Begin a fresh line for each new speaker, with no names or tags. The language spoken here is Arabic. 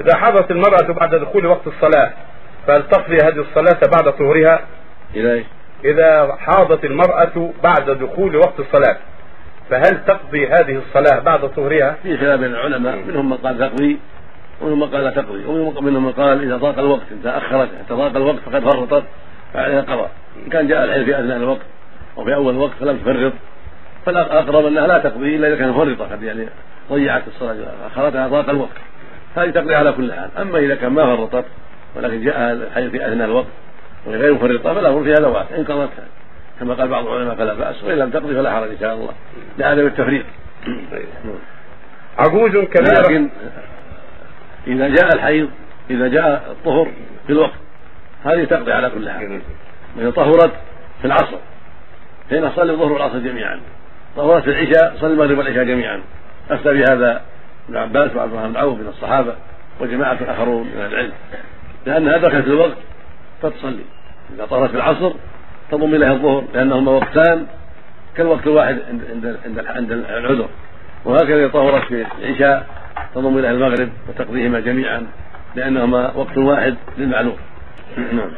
إذا حاضت المرأة بعد دخول وقت الصلاة فهل تقضي هذه الصلاة بعد طهورها؟
إذا إيش؟
إذا حاضت المرأة بعد دخول وقت الصلاة فهل تقضي هذه الصلاة بعد طهورها؟
في خلاف بين العلماء منهم من قال تقضي ومنهم من قال لا تقضي ومنهم من قال إذا ضاق الوقت إن تأخرت حتى ضاق الوقت فقد فرطت فعليها قضاء إن كان جاء الحيض في أثناء الوقت وفي أول الوقت فلم تفرط فالأقرب أنها لا تقضي إلا إذا كانت مفرطة قد يعني ضيعت الصلاة أخرتها ضاق الوقت هذه تقضي على كل حال. أما إذا كان ما فرطت ولكن جاء الحيض في أثناء الوقت وهي غير مفرطة فلا أمر فيها ذوات إن قضتها كما قال بعض العلماء فلا بأس وإن لم تقضي فلا حرج إن شاء الله. لعدم التفريط
عجوز كبيرة.
لكن إذا جاء الحيض إذا جاء الطهر في الوقت هذه تقضي على كل حال. إذا طهرت في العصر فإن صلي الظهر والعصر جميعا. طهرت في العشاء صلي المغرب والعشاء جميعا. أفتى بهذا ابن عباس وعبد الرحمن بن عوف من الصحابة وجماعة آخرون من العلم. لأنها دخلت الوقت فتصلي إذا طهرت في العصر تضم إليها الظهر لأنهما وقتان كالوقت الواحد عند عند عند العذر. وهكذا إذا طهرت في العشاء تضم إليها المغرب وتقضيهما جميعا لأنهما وقت واحد للمعلوم. نعم.